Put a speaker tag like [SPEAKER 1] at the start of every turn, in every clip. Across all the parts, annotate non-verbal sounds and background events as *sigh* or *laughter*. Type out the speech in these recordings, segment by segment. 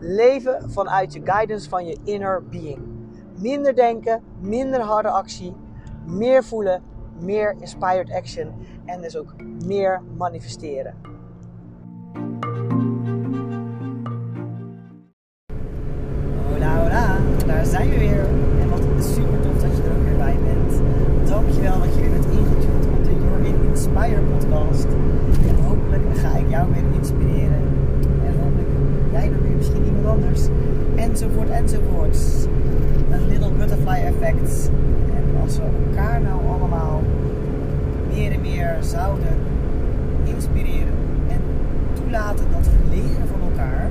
[SPEAKER 1] Leven vanuit je guidance van je inner being. Minder denken, minder harde actie, meer voelen, meer inspired action en dus ook meer manifesteren. Hola, hola, daar zijn we weer. En wat super tof dat je er ook weer bij bent. Dankjewel dat je weer bent ingetuned op de Your In Inspire podcast. En hopelijk ga ik jou weer inspireren. Jij dan weer misschien iemand anders. Enzovoort, enzovoort. Een little butterfly effect. En als we elkaar nou allemaal meer en meer zouden inspireren en toelaten dat we leren van elkaar.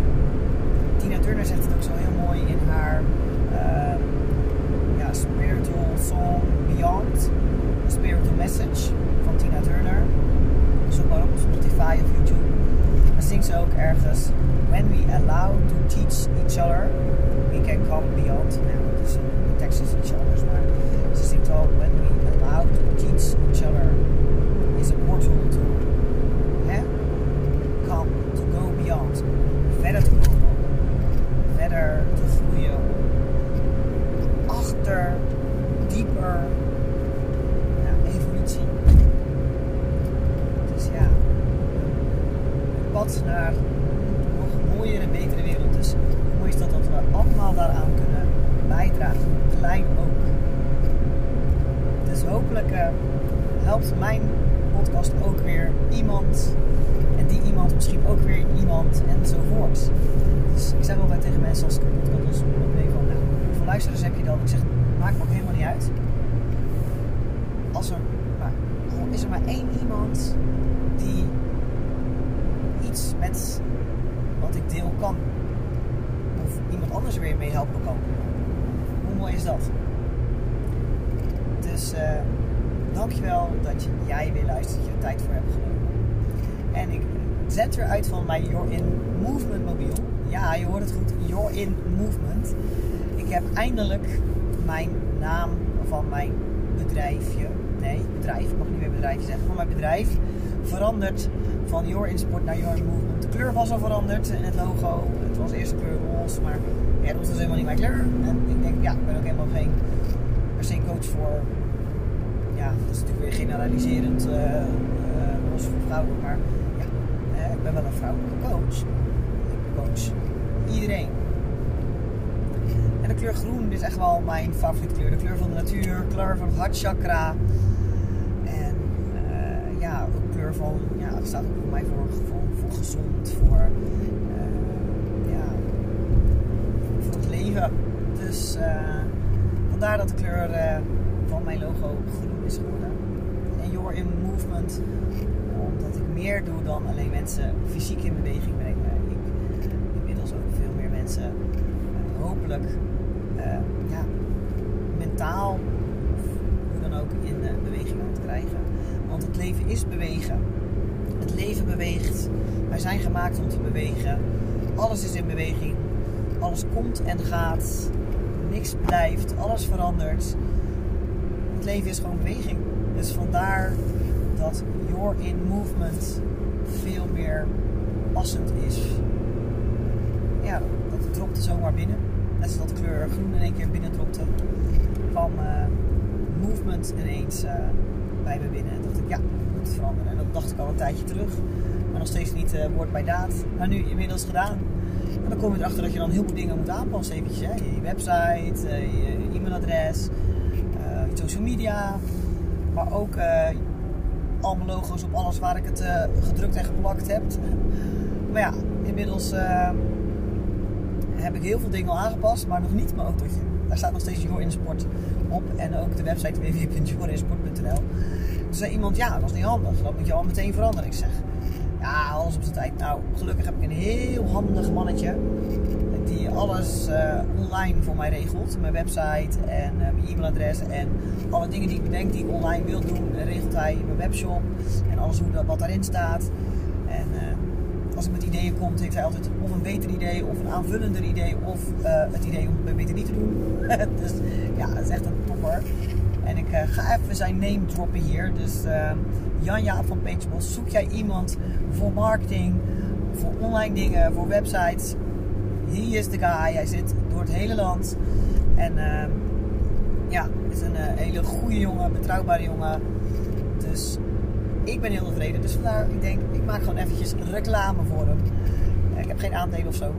[SPEAKER 1] Tina Turner zegt het ook zo heel mooi in haar uh, ja, spiritual song Beyond, spiritual message van Tina Turner. Zoek maar op Spotify of YouTube. Zingt ze ook ergens: When we allow to teach each other, we can come beyond. Nou, dus de tekst is iets anders, maar ze zingt wel: When we allow to teach each other is a portal to hè, come, to go beyond. Verder te komen, verder te groeien, achter, naar een nog mooiere en betere wereld. Dus hoe mooi is dat dat we allemaal daaraan kunnen bijdragen, klein ook. Dus hopelijk uh, helpt mijn podcast ook weer iemand. En die iemand misschien ook weer iemand enzovoort. Dus ik zeg altijd tegen mensen als ik een podcast opneem van, nou, hoeveel luisteraars heb je dan? Ik zeg, maakt me ook helemaal niet uit. Als er, maar, is er maar één iemand die met wat ik deel kan. Of iemand anders er weer mee helpen kan. Hoe mooi is dat? Dus uh, dankjewel dat jij weer luistert, dat je er tijd voor hebt genomen. En ik zet weer uit van mijn Your In Movement mobiel. Ja, je hoort het goed, Your In Movement. Ik heb eindelijk mijn naam van mijn bedrijfje, nee, bedrijf, ik mag niet meer bedrijfje zeggen, van mijn bedrijf veranderd van Your In Sport naar Your Movement. De kleur was al veranderd en het logo, het was eerst de kleur roze, maar ja, dat was dus helemaal niet mijn kleur. En ik denk, ja, ik ben ook helemaal geen per coach voor ja, dat is natuurlijk weer generaliserend uh, uh, voor vrouwen, maar ja, uh, ik ben wel een vrouwelijke coach. Ik coach iedereen. En de kleur groen is echt wel mijn favoriete kleur. De kleur van de natuur, kleur van het hartchakra. Van, ja, staat ook voor mij voor, voor, gezond, voor, ja, voor het leven. Dus vandaar dat de kleur van mijn logo groen is geworden. En Your in Movement, omdat ik meer doe dan alleen mensen fysiek in beweging brengen. Ik inmiddels ook veel meer mensen hopelijk ja, mentaal hoe dan ook in beweging aan te krijgen. Want het leven is bewegen. Het leven beweegt. Wij zijn gemaakt om te bewegen. Alles is in beweging. Alles komt en gaat. Niks blijft. Alles verandert het leven is gewoon beweging. Dus vandaar dat Your In Movement veel meer passend is. Ja, dat dropte zomaar binnen. Net zoals dat kleur groen in één keer binnen dropte. Kwam uh, movement ineens uh, bij binnen. En dacht ik, ja, moet het veranderen. En dat dacht ik al een tijdje terug. Maar nog steeds niet uh, woord bij daad. Maar nu inmiddels gedaan. En dan kom je erachter dat je dan heel veel dingen moet aanpassen. Eventjes, hè? Je website, je e-mailadres social media, maar ook al mijn logo's op alles waar ik het gedrukt en geplakt heb. *laughs* Maar ja, inmiddels heb ik heel veel dingen al aangepast, maar nog niet mijn autootje. Daar staat nog steeds Jor in Sport op en ook de website www.jorinsport.nl. Toen zei iemand, ja, dat is niet handig, dat moet je al meteen veranderen. Ik zeg, ja, alles op zijn tijd. Nou, gelukkig heb ik een heel handig mannetje. die alles uh, online voor mij regelt. Mijn website en uh, mijn e-mailadres en alle dingen die ik bedenk die ik online wil doen, regelt hij mijn webshop en alles wat daarin staat. En uh, als ik met ideeën komt, heeft hij altijd of een beter idee of een aanvullender idee of het idee om het beter niet te doen. *laughs* dus ja, dat is echt een topper. En ik ga even zijn name droppen hier. Dus Jan Jaap van Pagebos, zoek jij iemand voor marketing, voor online dingen, voor websites? He is the guy. Hij zit door het hele land. En uh, ja, is een uh, hele goede jongen, betrouwbare jongen. Dus ik ben heel tevreden. Dus vandaar, ik denk, ik maak gewoon eventjes reclame voor hem. ik heb geen aandelen of zo.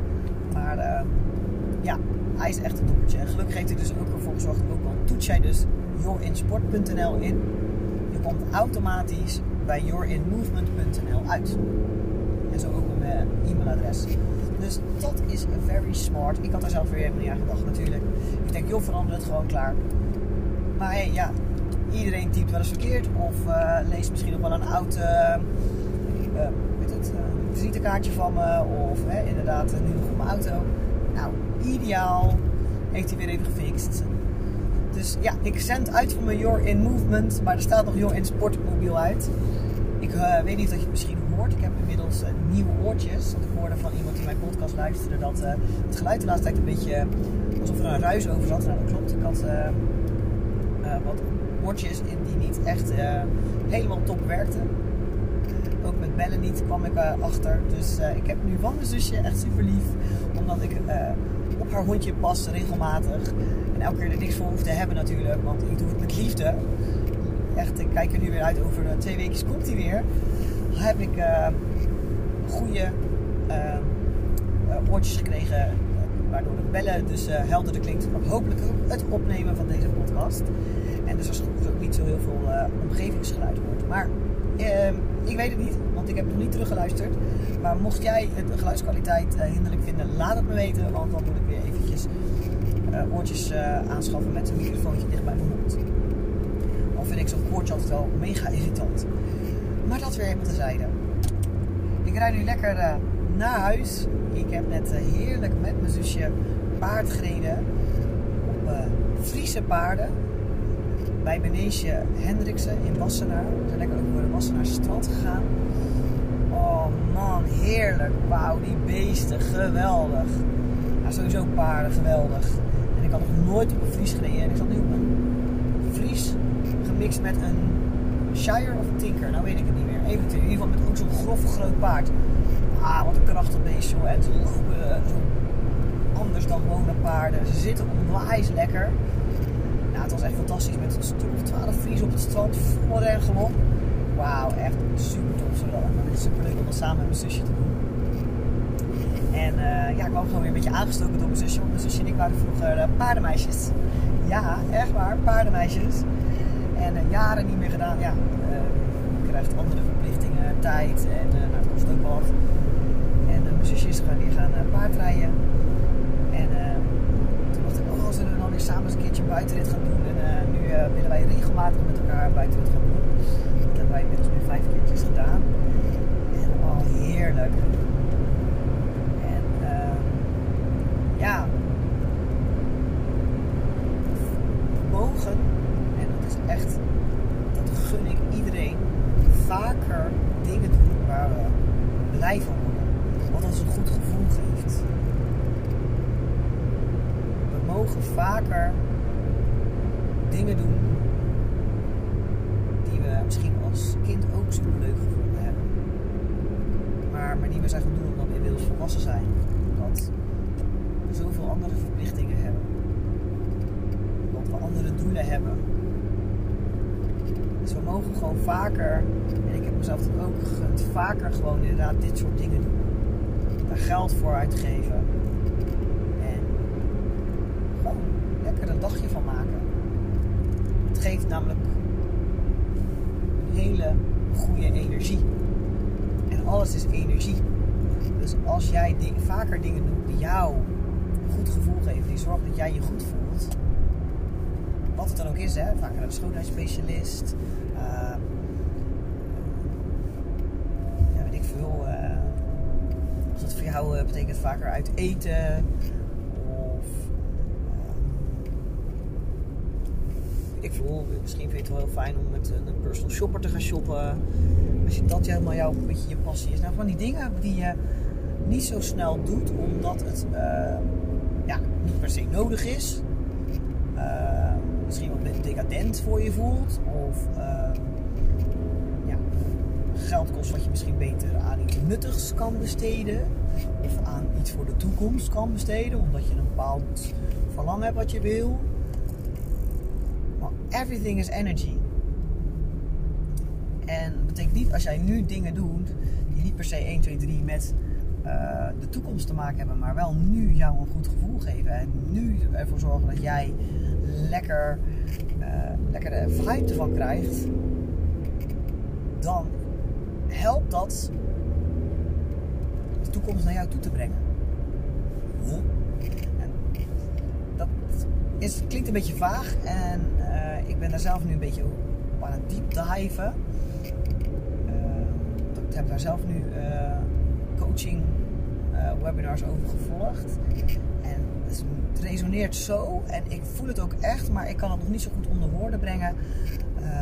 [SPEAKER 1] Maar uh, ja, hij is echt een toppertje. Gelukkig heeft hij dus ook ervoor gezorgd, ook al toets jij dus yourinsport.nl in. Je komt automatisch bij yourinmovement.nl uit. En zo ook mijn e-mailadres. Dus dat is very smart. Ik had er zelf weer helemaal niet aan gedacht natuurlijk. Ik denk, joh, verander het gewoon klaar. Maar hey, ja, iedereen typt wel eens verkeerd. Of uh, leest misschien nog wel een oud uh, uh, het, visitekaartje van me. Of inderdaad nu nog op mijn auto. Nou, ideaal. Heeft hij weer even gefixt. Dus ja, ik zend uit van mijn Your in Movement. Maar er staat nog Your in Sportmobiel uit. Ik weet niet of je het misschien ik heb inmiddels uh, nieuwe oortjes. Want ik hoorde van iemand die mijn podcast luisterde dat uh, het geluid de laatste tijd een beetje alsof er een ruis over zat. Nou, dat klopt. Ik had wat oortjes in die niet echt helemaal top werkten. Ook met bellen niet kwam ik achter. Dus ik heb nu van mijn zusje echt super lief. Omdat ik hondje pas regelmatig. En elke keer er niks voor hoef te hebben natuurlijk. Want ik doe het met liefde. Echt, ik kijk er nu weer uit over twee weken komt hij weer heb ik uh, goede uh, oortjes gekregen. Waardoor de bellen dus helderder klinkt. Hopelijk het opnemen van deze podcast. En dus als het ook niet zo heel veel omgevingsgeluid hoort. Maar ik weet het niet, want ik heb nog niet teruggeluisterd. Maar mocht jij de geluidskwaliteit hinderlijk vinden, laat het me weten. Want dan moet ik weer eventjes oortjes aanschaffen met een microfoontje dicht bij mijn mond. Al vind ik zo'n koortje altijd wel mega irritant. Maar dat weer even tezijde. Ik rijd nu lekker naar huis. Ik heb net heerlijk met mijn zusje paard gereden. Op Friese paarden. Bij Beneesje Hendriksen in Wassenaar. Lekker over de Wassenaar strand gegaan. Oh man, heerlijk. Wauw, die beesten, geweldig. Nou, sowieso paarden, geweldig. En ik had nog nooit op een Fries gereden. En ik zat nu op een Fries gemixt met een Shire of Tinker, nou weet ik het niet meer. Eventueel, in ieder geval met ook zo'n grof groot paard. Ah, wat een krachtig beest joh. En anders dan gewone paarden. Ze zitten onwijs lekker. Nou, het was echt fantastisch met een stuk of 12 vries op het strand. Vol gewoon. Wauw, echt super tof. Het is super leuk om dat samen met mijn zusje te doen. En uh, ja, ik kwam gewoon weer een beetje aangestoken door mijn zusje. Want mijn zusje en ik waren vroeger uh, paardenmeisjes. Ja, echt waar, paardenmeisjes. En uh, jaren niet meer gedaan. Ja, je krijgt andere verplichtingen, tijd en nou, het kost ook. En mijn zusje is gaan weer gaan paardrijden. En toen dacht ik, oh, zullen we dan weer samen eens een keertje buitenrit gaan doen? En nu willen wij regelmatig met elkaar buitenrit gaan. Dat wij inmiddels nu vijf keertjes gedaan. En oh, heerlijk. En ja, mogen echt, dat gun ik iedereen, vaker dingen doen waar we blij van worden. Wat ons een goed gevoel geeft. We mogen vaker dingen doen misschien als kind ook super leuk gevonden hebben. Maar, maar die we zijn gaan doen omdat we inmiddels volwassen zijn. Omdat we zoveel andere verplichtingen hebben. Omdat we andere doelen hebben dus we mogen gewoon vaker, en ik heb mezelf ook gegund, vaker gewoon inderdaad dit soort dingen doen. Daar geld voor uitgeven. En gewoon lekker een dagje van maken. Het geeft namelijk een hele goede energie. En alles is energie. Dus als jij vaker dingen doet die jou een goed gevoel geven, die zorgen dat jij je goed voelt, wat het dan ook is, hè, vaak naar een schoonheidsspecialist. Uh, ja, weet ik veel. Uh, als dat voor jou uh, betekent vaker uit eten. Misschien vind je het wel heel fijn om met een personal shopper te gaan shoppen. Je dat helemaal jouw beetje je passie is. Nou, van die dingen die je niet zo snel doet, omdat het uh, ja, niet per se nodig is. Uh, misschien wat decadent voor je voelt. Of uh, ja, geld kost wat je misschien beter aan iets nuttigs kan besteden. Of aan iets voor de toekomst kan besteden. Omdat je een bepaald verlangen hebt wat je wil. Everything is energy. En dat betekent niet als jij nu dingen doet die niet per se 1, 2, 3 met uh, de toekomst te maken hebben, maar wel nu jou een goed gevoel geven. En nu ervoor zorgen dat jij lekker, uh, lekker de vibe ervan krijgt. Dan helpt dat de toekomst naar jou toe te brengen. Is, klinkt een beetje vaag en uh, ik ben daar zelf nu een beetje op aan het diep diven. ik heb daar zelf nu coaching uh, webinars over gevolgd. En het resoneert zo en ik voel het ook echt, maar ik kan het nog niet zo goed onder woorden brengen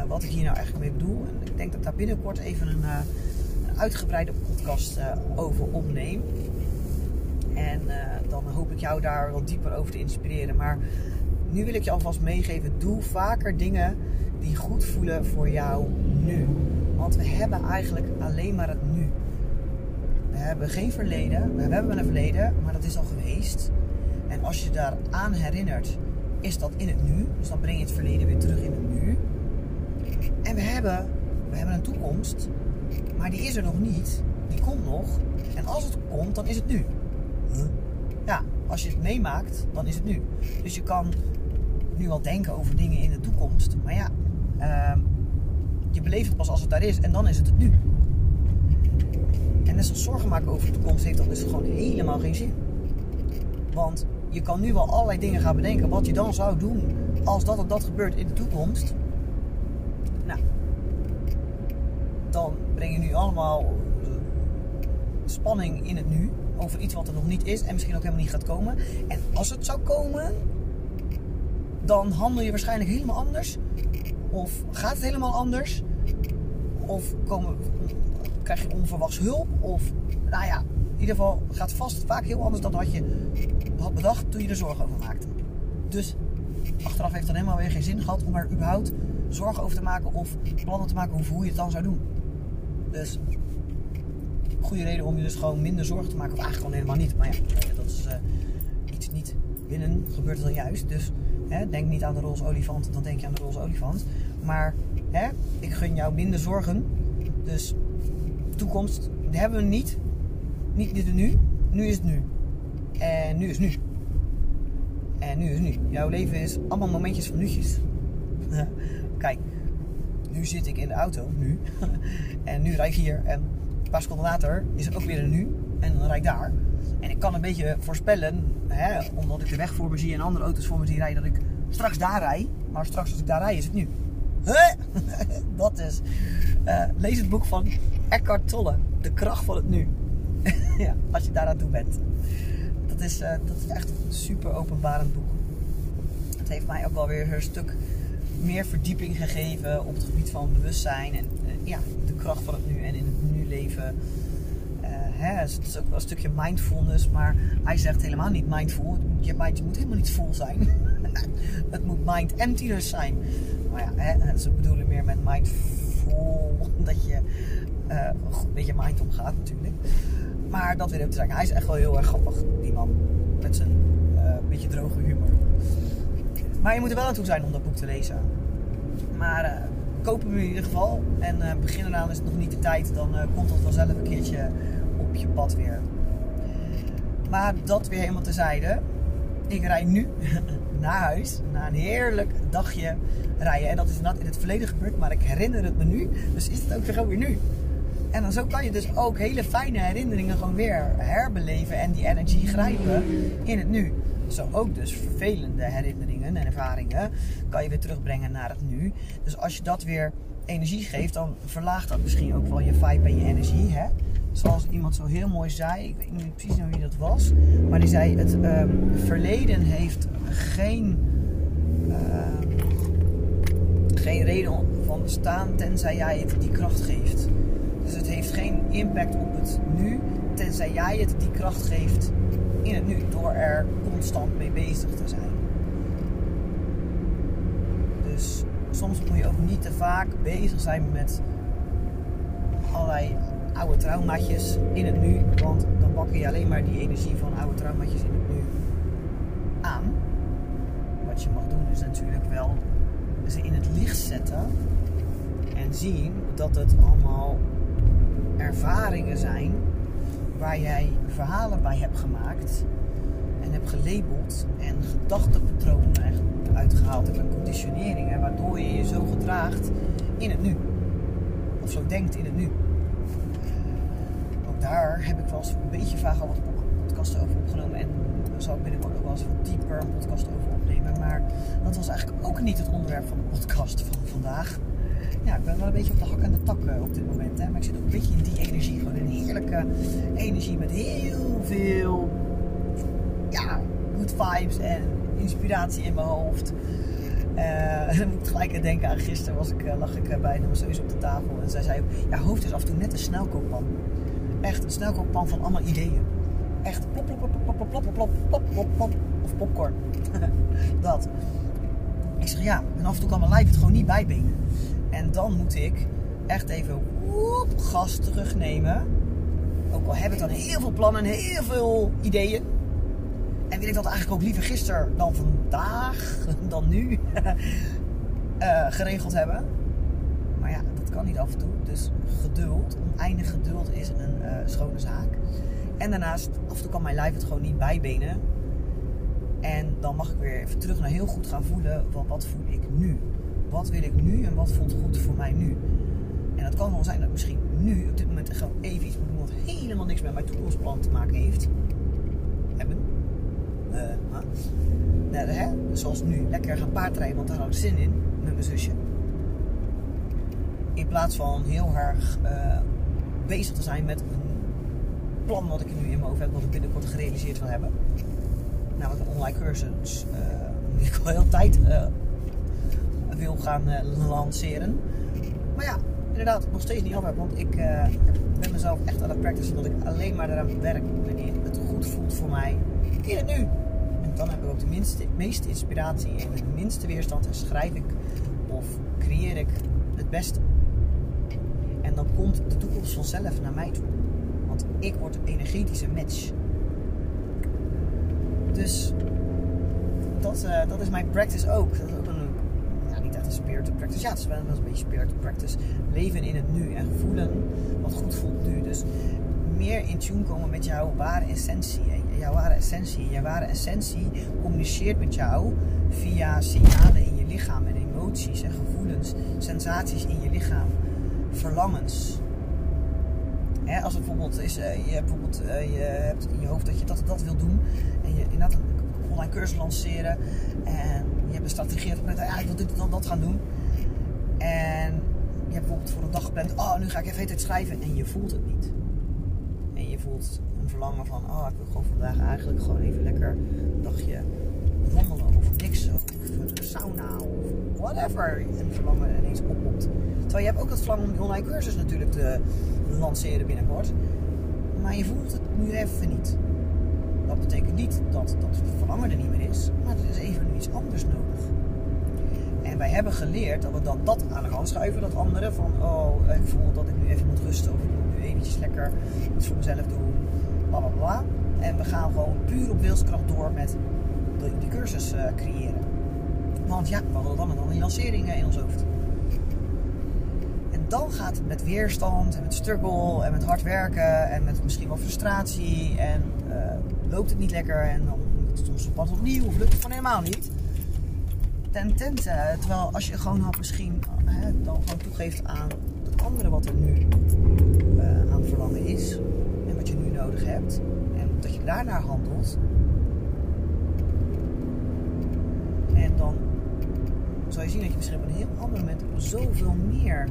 [SPEAKER 1] wat ik hier nou eigenlijk mee bedoel. En ik denk dat daar binnenkort even een, een uitgebreide podcast over opneem. En dan hoop ik jou daar wat dieper over te inspireren. Maar nu wil ik je alvast meegeven: doe vaker dingen die goed voelen voor jou nu. Want we hebben eigenlijk alleen maar het nu. We hebben geen verleden. We hebben een verleden, maar dat is al geweest. En als je daar aan herinnert, is dat in het nu. Dus dan breng je het verleden weer terug in het nu. En we hebben, we hebben een toekomst, maar die is er nog niet. Die komt nog. En als het komt, dan is het nu. Ja, als je het meemaakt, dan is het nu. Dus je kan nu al denken over dingen in de toekomst. Maar ja, uh, je beleeft het pas als het daar is en dan is het het nu. En net zoals zorgen maken over de toekomst heeft dan dus gewoon helemaal geen zin. Want je kan nu wel allerlei dingen gaan bedenken wat je dan zou doen als dat of dat gebeurt in de toekomst. Nou, dan breng je nu allemaal eh, spanning in het nu over iets wat er nog niet is en misschien ook helemaal niet gaat komen. En als het zou komen, dan handel je waarschijnlijk helemaal anders. Of gaat het helemaal anders? Of komen, krijg je onverwachts hulp. Of, nou ja, in ieder geval gaat vast vaak heel anders dan wat je had bedacht toen je er zorgen over maakte. Dus achteraf heeft dan helemaal weer geen zin gehad om er überhaupt zorgen over te maken of plannen te maken over hoe je het dan zou doen. Dus goede reden om je dus gewoon minder zorgen te maken, of eigenlijk gewoon helemaal niet. Maar ja, dat is uh, iets niet binnen gebeurt het dan juist. Dus hè, denk niet aan de roze olifant, dan denk je aan de roze olifant. Maar hè, ik gun jou minder zorgen. Dus toekomst hebben we niet. Niet dit nu. Nu is het nu. En nu is nu. En nu is nu. Jouw leven is allemaal momentjes van nu'tjes. *laughs* Kijk, nu zit ik in de auto, nu. *laughs* en nu rijd ik hier. En een paar seconden later is het ook weer een nu. En dan rijd ik daar. En ik kan een beetje voorspellen, hè, omdat ik de weg voor me zie en andere auto's voor me zie rijden, dat ik straks daar rijd. Maar straks als ik daar rijd, is het nu. *laughs* dat is. Uh, lees het boek van Eckhart Tolle, De kracht van het nu. *laughs* ja, als je daar aan toe bent. Dat is, uh, dat is echt een super openbarend boek. Het heeft mij ook wel weer een stuk meer verdieping gegeven op het gebied van bewustzijn en uh, ja, de kracht van het nu en in het nu leven. Hè, het is ook wel een stukje mindfulness, maar hij zegt helemaal niet mindful. Je mind moet helemaal niet vol zijn. *laughs* het moet mind emptiness zijn. Maar ja, hè, ze bedoelen meer met mindful *laughs* dat je uh, goed met je mind omgaat natuurlijk. Maar dat weer even te zeggen. Hij is echt wel heel erg grappig, die man. Met zijn uh, beetje droge humor. Maar je moet er wel aan toe zijn om dat boek te lezen. Maar koop hem in ieder geval. En begin eraan is het nog niet de tijd. Dan komt dat vanzelf een keertje je pad weer. Maar dat weer helemaal tezijde. Ik rijd nu *laughs* naar huis. Na een heerlijk dagje rijden. En dat is inderdaad in het verleden gebeurd. Maar ik herinner het me nu. Dus is het ook gewoon weer nu. En dan zo kan je dus ook hele fijne herinneringen gewoon weer herbeleven en die energie grijpen in het nu. Zo ook dus vervelende herinneringen en ervaringen kan je weer terugbrengen naar het nu. Dus als je dat weer energie geeft, dan verlaagt dat misschien ook wel je vibe en je energie. Hè? Zoals iemand zo heel mooi zei, ik weet niet precies wie dat was, maar die zei: Het um, verleden heeft geen. Uh, geen reden van bestaan tenzij jij het die kracht geeft. Dus het heeft geen impact op het nu, tenzij jij het die kracht geeft in het nu, door er constant mee bezig te zijn. Dus soms moet je ook niet te vaak bezig zijn met allerlei oude traumaatjes in het nu, want dan bakken je alleen maar die energie van oude traumaatjes in het nu aan. Wat je mag doen is natuurlijk wel ze in het licht zetten en zien dat het allemaal ervaringen zijn waar jij verhalen bij hebt gemaakt en hebt gelabeld en gedachtepatronen uitgehaald en conditioneringen waardoor je je zo gedraagt in het nu. Of zo denkt in het nu. Daar heb ik wel eens een beetje vaag al wat podcasten over opgenomen en daar zal ik binnenkort ook wel eens wat dieper een podcast over opnemen. Maar dat was eigenlijk ook niet het onderwerp van de podcast van vandaag ja, ik ben wel een beetje op de hak en de tak op dit moment. Hè? Maar ik zit ook een beetje in die energie. Gewoon een heerlijke energie met heel veel ja, good vibes en inspiratie in mijn hoofd. *laughs* Uh, moet ik gelijk denken aan gisteren was ik, uh, lag ik uh, bij masseuse op de tafel. En zij zei ja, hoofd is af en toe net een snelkooppan. Echt een snelkooppan van allemaal ideeën. Echt plop, plop, plop, plop, plop, plop, plop, plop, plop. Of popcorn. dat. Ik zeg ja, en af en toe kan mijn lijf het gewoon niet bijbenen. En dan moet ik echt even woep, gas terugnemen. Ook al heb ik dan heel veel plannen en heel veel ideeën. En wil ik dat eigenlijk ook liever gisteren dan vandaag, dan nu, uh, geregeld hebben. Maar ja, dat kan niet af en toe. Dus geduld, oneindig geduld is een uh, schone zaak. En daarnaast, af en toe kan mijn lijf het gewoon niet bijbenen. En dan mag ik weer even terug naar heel goed gaan voelen. Wat, wat voel ik nu? Wat wil ik nu en wat voelt goed voor mij nu? En dat kan wel zijn dat ik misschien nu op dit moment gewoon even iets moet doen wat helemaal niks met mijn toekomstplan te maken heeft. Hebben. Uh, hè? Zoals nu, lekker gaan paardrijden, want daar had ik zin in met mijn zusje. In plaats van heel erg uh, bezig te zijn met een plan wat ik nu in mijn hoofd heb, wat ik binnenkort gerealiseerd wil hebben. Namelijk een online cursus. Uh, die ik al heel tijd wil gaan lanceren. Maar ja, inderdaad, nog steeds niet af. Want ik ben mezelf echt aan het practicen dat ik alleen maar eraan werk wanneer het goed voelt voor mij in het nu. En dan heb ik ook de minste, meeste inspiratie en de minste weerstand. En schrijf ik of creëer ik het beste. En dan komt de toekomst vanzelf naar mij toe. Want ik word een energetische match. Dus dat, uh, dat is mijn practice ook. Dat is ook een spirit practice. Ja, het is wel een beetje spirit practice. Leven in het nu en voelen wat goed voelt nu. Dus meer in tune komen met jouw ware essentie. En jouw ware essentie. Jouw ware essentie communiceert met jou via signalen in je lichaam en emoties en gevoelens, sensaties in je lichaam, verlangens. als het bijvoorbeeld is, uh, je hebt bijvoorbeeld uh, je hebt in je hoofd dat je dat dat wil doen en je inderdaad een online cursus lanceren en je hebt een strategie ja, ik wil dit en dat gaan doen. En je hebt bijvoorbeeld voor een dag gepland, oh nu ga ik even het schrijven en je voelt het niet. En je voelt een verlangen van, oh ik wil gewoon vandaag eigenlijk gewoon even lekker een dagje whatever. En verlangen ineens opkomt. Terwijl je hebt ook het verlangen om die online cursus natuurlijk te lanceren binnenkort. Maar je voelt het nu even niet. Dat betekent niet dat dat verlangen er niet meer is, maar er is even iets anders nodig. En wij hebben geleerd dat we dan dat aan de kant schuiven, dat andere van, oh, ik voel dat ik nu even moet rusten of ik moet nu eventjes lekker iets voor mezelf doen, bla bla bla. En we gaan gewoon puur op wilskracht door met die cursus uh, creëren. Want ja, we hadden dan en dan die lancering in ons hoofd. En dan gaat het met weerstand en met struggle en met hard werken en met misschien wel frustratie en uh, loopt het niet lekker en dan soms het pad opnieuw of lukt het gewoon helemaal niet. Ten tente, terwijl als je gewoon had misschien hè, dan gewoon toegeeft aan het andere wat er nu uh, aan verlangen is en wat je nu nodig hebt en dat je daarnaar handelt. En dan zal je zien dat je misschien op een heel ander moment zoveel meer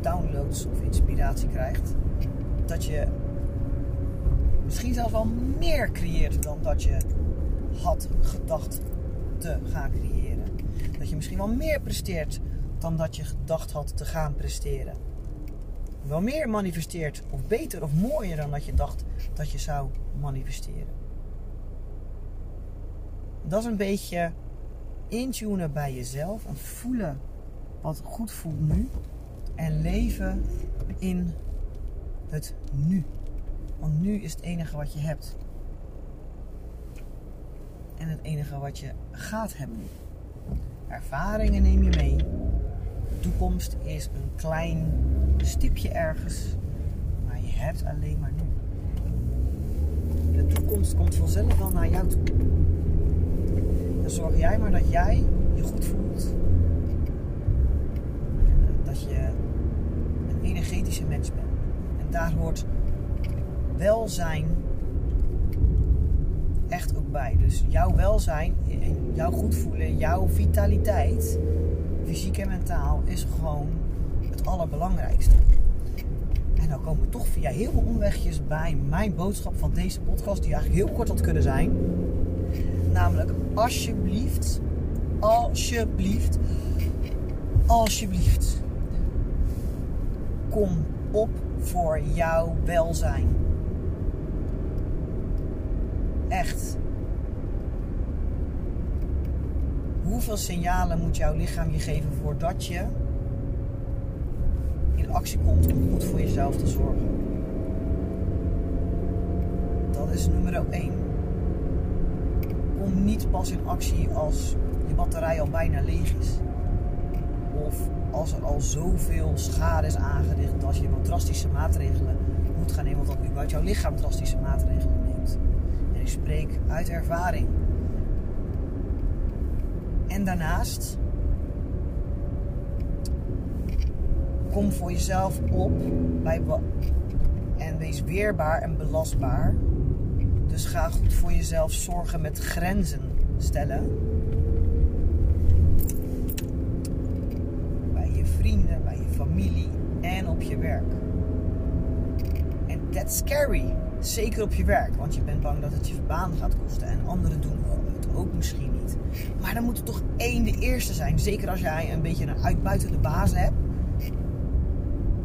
[SPEAKER 1] downloads of inspiratie krijgt. Dat je misschien zelfs wel meer creëert dan dat je had gedacht te gaan creëren. Dat je misschien wel meer presteert dan dat je gedacht had te gaan presteren. Wel meer manifesteert, of beter of mooier dan dat je dacht dat je zou manifesteren. Dat is een beetje intunen bij jezelf en voelen wat goed voelt nu. En leven in het nu. Want nu is het enige wat je hebt. En het enige wat je gaat hebben. Ervaringen neem je mee. De toekomst is een klein stipje ergens. Maar je hebt alleen maar nu. De toekomst komt vanzelf wel naar jou toe. Zorg jij maar dat jij je goed voelt. Dat je een energetische mens bent. En daar hoort welzijn echt ook bij. Dus jouw welzijn, jouw goed voelen, jouw vitaliteit, fysiek en mentaal, is gewoon het allerbelangrijkste. En dan komen we toch via heel veel omwegjes bij mijn boodschap van deze podcast, die eigenlijk heel kort had kunnen zijn. Namelijk, alsjeblieft, alsjeblieft, alsjeblieft, kom op voor jouw welzijn. Echt. Hoeveel signalen moet jouw lichaam je geven voordat je in actie komt om goed voor jezelf te zorgen? Dat is nummer 1. Pas in actie als je batterij al bijna leeg is. Of als er al zoveel schade is aangericht dat je wat drastische maatregelen moet gaan nemen. Of dat überhaupt jouw lichaam drastische maatregelen neemt. En ik spreek uit ervaring. En daarnaast kom voor jezelf op bij en wees weerbaar en belastbaar. Dus ga goed voor jezelf zorgen met grenzen stellen. Bij je vrienden, bij je familie en op je werk. En that's scary. Zeker op je werk, want je bent bang dat het je baan gaat kosten. En anderen doen het ook misschien niet. Maar dan moet er toch één de eerste zijn. Zeker als jij een beetje een uitbuitende baas hebt.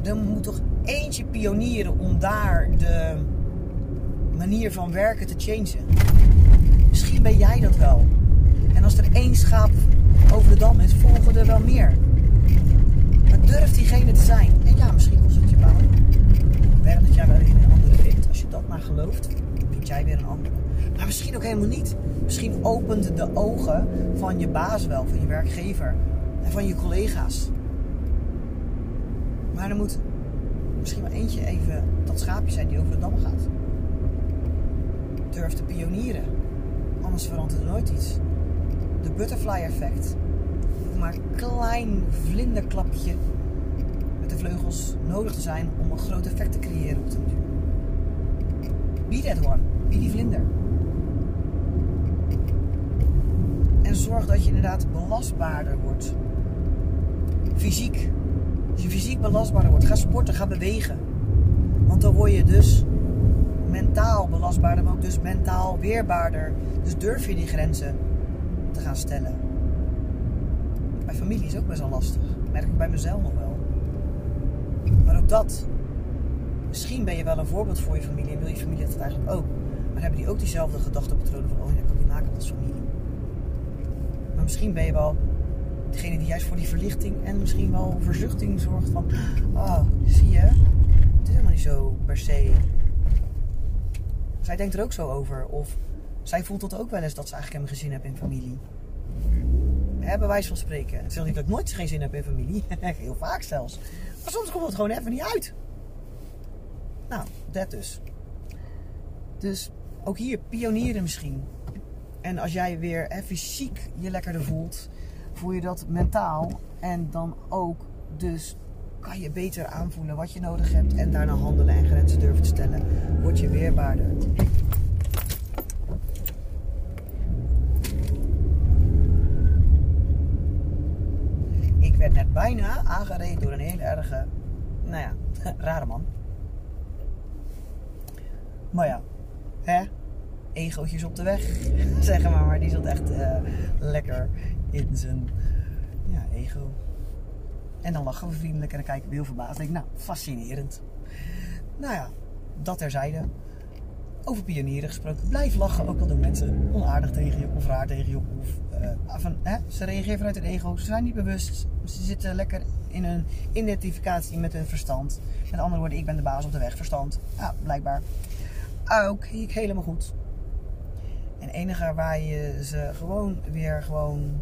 [SPEAKER 1] Dan moet toch eentje pionieren om daar de manier van werken te changen. Misschien ben jij dat wel. En als er één schaap over de dam is, volgen er wel meer. Maar durf diegene te zijn. En ja, misschien kost het je baan. Werk dat jij wel een andere vindt. Als je dat maar gelooft, vind jij weer een andere. Maar misschien ook helemaal niet. Misschien opent de ogen van je baas wel, van je werkgever en van je collega's. Maar er moet misschien wel eentje even dat schaapje zijn die over de dam gaat. Durf te pionieren. Anders verandert er nooit iets. De butterfly effect. Maar een klein vlinderklapje met de vleugels nodig te zijn om een groot effect te creëren op de duur. Be that one. Be die vlinder. En zorg dat je inderdaad belastbaarder wordt. Fysiek. Als je fysiek belastbaarder wordt, ga sporten, ga bewegen. Want dan word je dus mentaal belastbaarder, maar ook dus mentaal weerbaarder. Dus durf je die grenzen te gaan stellen. Bij familie is ook best wel lastig. Merk ik bij mezelf nog wel. Maar ook dat. Misschien ben je wel een voorbeeld voor je familie en wil je familie dat eigenlijk ook. Maar hebben die ook diezelfde gedachtepatronen van, oh ja, ik kan die maken als familie. Maar misschien ben je wel degene die juist voor die verlichting en misschien wel verzuchting zorgt van, oh, zie je, het is helemaal niet zo per se. Zij denkt er ook zo over. Of zij voelt dat ook wel eens dat ze eigenlijk helemaal geen zin heeft in familie. Hè, bij van spreken. Het is niet dat ik nooit geen zin heb in familie. *laughs* Heel vaak zelfs. Maar soms komt het gewoon even niet uit. Nou, dat dus. Dus ook hier pionieren misschien. En als jij weer fysiek je lekkerder voelt, voel je dat mentaal. En dan ook dus kan je beter aanvoelen wat je nodig hebt en daarna handelen en grenzen durven te stellen. Word je weerbaarder. Ik werd net bijna aangereden door een hele erge, nou ja, *laughs* rare man. Maar ja, hè? egootjes op de weg, *laughs* zeg maar. Maar die zat echt uh, lekker in zijn ja, ego. En dan lachen we vriendelijk en dan kijken we heel verbaasd. denk ik, nou, fascinerend. Nou ja, dat terzijde. Over pionieren gesproken. Blijf lachen, ook al doen mensen onaardig tegen je of raar tegen je. Of, uh, van, hè, ze reageren vanuit hun ego. Ze zijn niet bewust. Ze zitten lekker in een identificatie met hun verstand. Met andere woorden, ik ben de baas op de weg. Verstand. Ja, blijkbaar. Ook ik helemaal goed. En enige waar je ze gewoon weer gewoon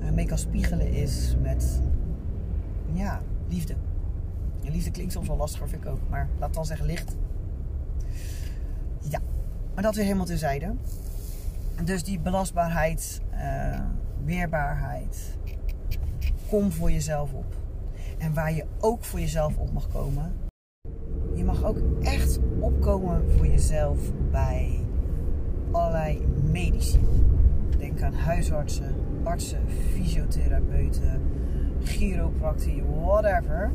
[SPEAKER 1] eh, mee kan spiegelen is met ja, liefde. En liefde klinkt soms wel lastiger, vind ik ook. Maar laat dan zeggen licht. Ja, maar dat weer helemaal terzijde. Dus die belastbaarheid, uh, weerbaarheid. Kom voor jezelf op. En waar je ook voor jezelf op mag komen. Je mag ook echt opkomen voor jezelf bij allerlei medici. Denk aan huisartsen, artsen, fysiotherapeuten, chiropractie, whatever.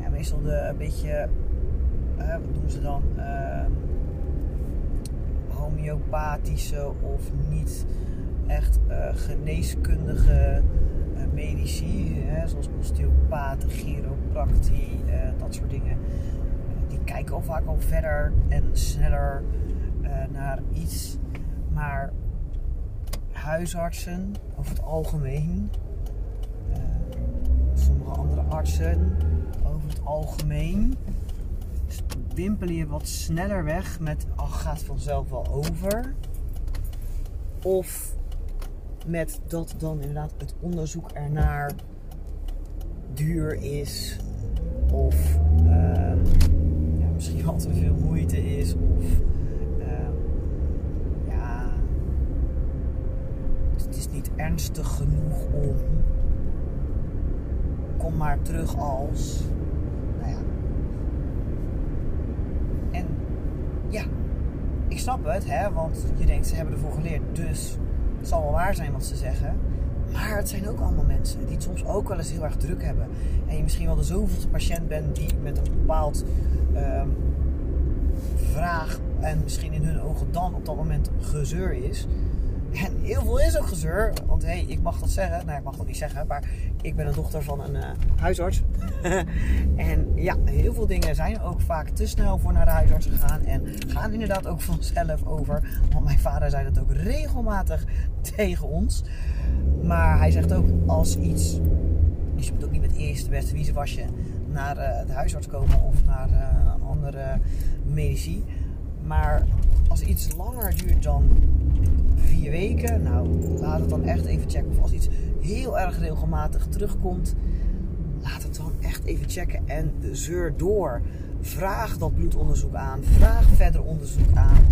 [SPEAKER 1] Ja, meestal de een beetje, uh, wat doen ze dan? Uh, homeopathische of niet echt uh, geneeskundige uh, medici, hè, zoals osteopaten, chiropractie, dat soort dingen. die kijken al vaak al verder en sneller naar iets. Maar huisartsen over het algemeen, sommige andere artsen over het algemeen wimpelen je wat sneller weg met ach, gaat vanzelf wel over. Of met dat dan inderdaad het onderzoek ernaar duur is. Of uh, ja, misschien wel te veel moeite is. Of uh, ja, het is niet ernstig genoeg om. Kom maar terug als. ja, ik snap het, hè, want je denkt ze hebben ervoor geleerd, dus het zal wel waar zijn wat ze zeggen. Maar het zijn ook allemaal mensen die het soms ook wel eens heel erg druk hebben. En je misschien wel de zoveelste patiënt bent die met een bepaald um, vraag en misschien in hun ogen dan op dat moment gezeur is. En heel veel is ook gezeur. Want hé, hey, ik mag dat zeggen. Nou, ik mag dat niet zeggen. Maar ik ben een dochter van een uh, huisarts. *laughs* en ja, heel veel dingen zijn ook vaak te snel voor naar de huisarts gegaan. En gaan inderdaad ook vanzelf over. Want mijn vader zei dat ook regelmatig *laughs* tegen ons. Maar hij zegt ook als iets... Dus je moet ook niet met eerste beste wiezenwasje naar uh, de huisarts komen. Of naar uh, andere medici. Maar als iets langer duurt dan vier weken, nou laat het dan echt even checken. Of als iets heel erg regelmatig terugkomt, laat het dan echt even checken. En zeur door. Vraag dat bloedonderzoek aan. Vraag verder onderzoek aan.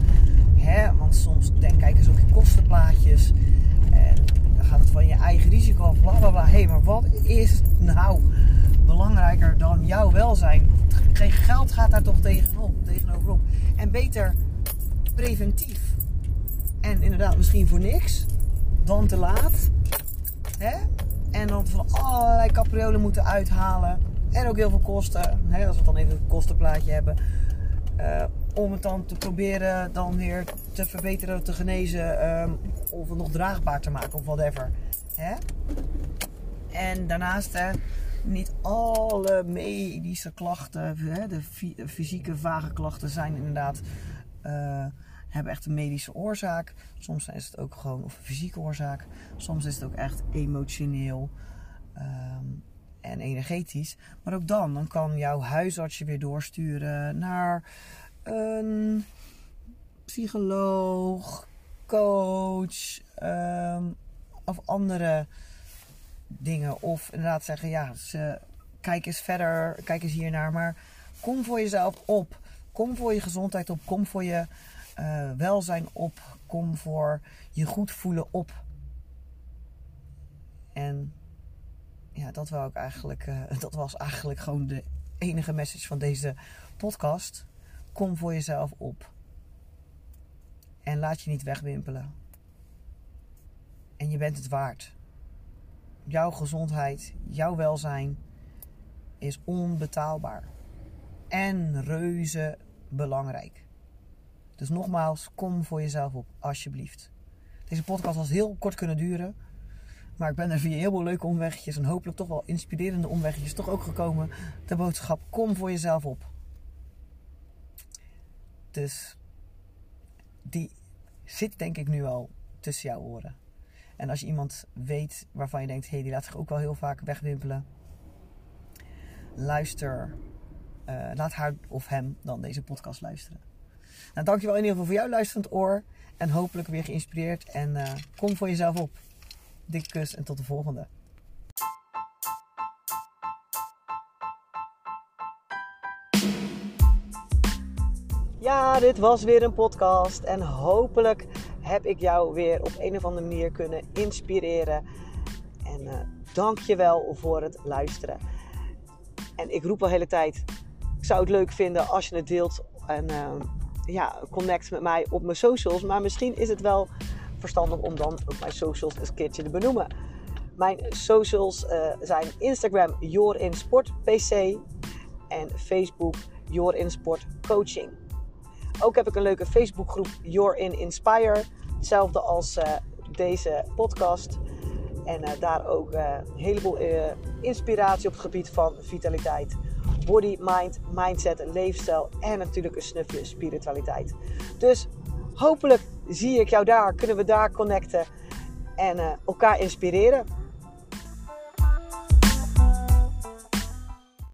[SPEAKER 1] Hè? Want soms denk, kijk eens op je kostenplaatjes. En dan gaat het van je eigen risico af. Bla bla bla. Hé, hey, maar wat is nou belangrijker dan jouw welzijn? Geen geld gaat daar toch tegenop, tegenoverop. En beter preventief. En inderdaad, misschien voor niks. Dan te laat. Hè? En dan van allerlei capriolen moeten uithalen. En ook heel veel kosten. Hè? Als we dan even een kostenplaatje hebben. Uh, om het dan te proberen dan weer te verbeteren, te genezen. Um, of het nog draagbaar te maken of whatever. Hè? En daarnaast hè, niet alle medische klachten, hè, de fysieke vage klachten zijn inderdaad... Uh, hebben echt een medische oorzaak. Soms is het ook gewoon of een fysieke oorzaak. Soms is het ook echt emotioneel um, en energetisch. Maar ook dan, dan kan jouw huisarts je weer doorsturen naar een psycholoog, coach um, of andere dingen. Of inderdaad zeggen, ja, ze, kijk eens verder, kijk eens hiernaar. Maar kom voor jezelf op. Kom voor je gezondheid op. Kom voor je uh, welzijn op, kom voor je goed voelen op. En ja, dat, wou ik eigenlijk, uh, *laughs* dat was eigenlijk gewoon de enige message van deze podcast. Kom voor jezelf op. En laat je niet wegwimpelen. En je bent het waard. Jouw gezondheid, jouw welzijn is onbetaalbaar. En reuze belangrijk. Dus nogmaals, kom voor jezelf op, alsjeblieft. Deze podcast was heel kort kunnen duren. Maar ik ben er via heel veel leuke omwegjes en hopelijk toch wel inspirerende omwegjes toch ook gekomen. De boodschap, kom voor jezelf op. Dus die zit denk ik nu al tussen jouw oren. En als je iemand weet waarvan je denkt, hé, hey, die laat zich ook wel heel vaak wegwimpelen. Luister, uh, laat haar of hem dan deze podcast luisteren. Nou, dankjewel in ieder geval voor jouw luisterend oor. En hopelijk weer geïnspireerd. En uh, kom voor jezelf op. Dikke kus en tot de volgende. Ja, dit was weer een podcast. En hopelijk heb ik jou weer op een of andere manier kunnen inspireren. En uh, dank je wel voor het luisteren. En ik roep al de hele tijd, ik zou het leuk vinden als je het deelt. En uh, ja, connect met mij op mijn socials. Maar misschien is het wel verstandig om dan ook mijn socials een keertje te benoemen. Mijn socials uh, zijn Instagram JorinSportPC en Facebook Jorinsport Coaching. Ook heb ik een leuke Facebookgroep Your in Inspire. Hetzelfde als uh, deze podcast. En uh, daar ook een heleboel inspiratie op het gebied van vitaliteit body, mind, mindset, leefstijl en natuurlijk een snufje spiritualiteit. Dus hopelijk zie ik jou daar, kunnen we daar connecten en uh, elkaar inspireren.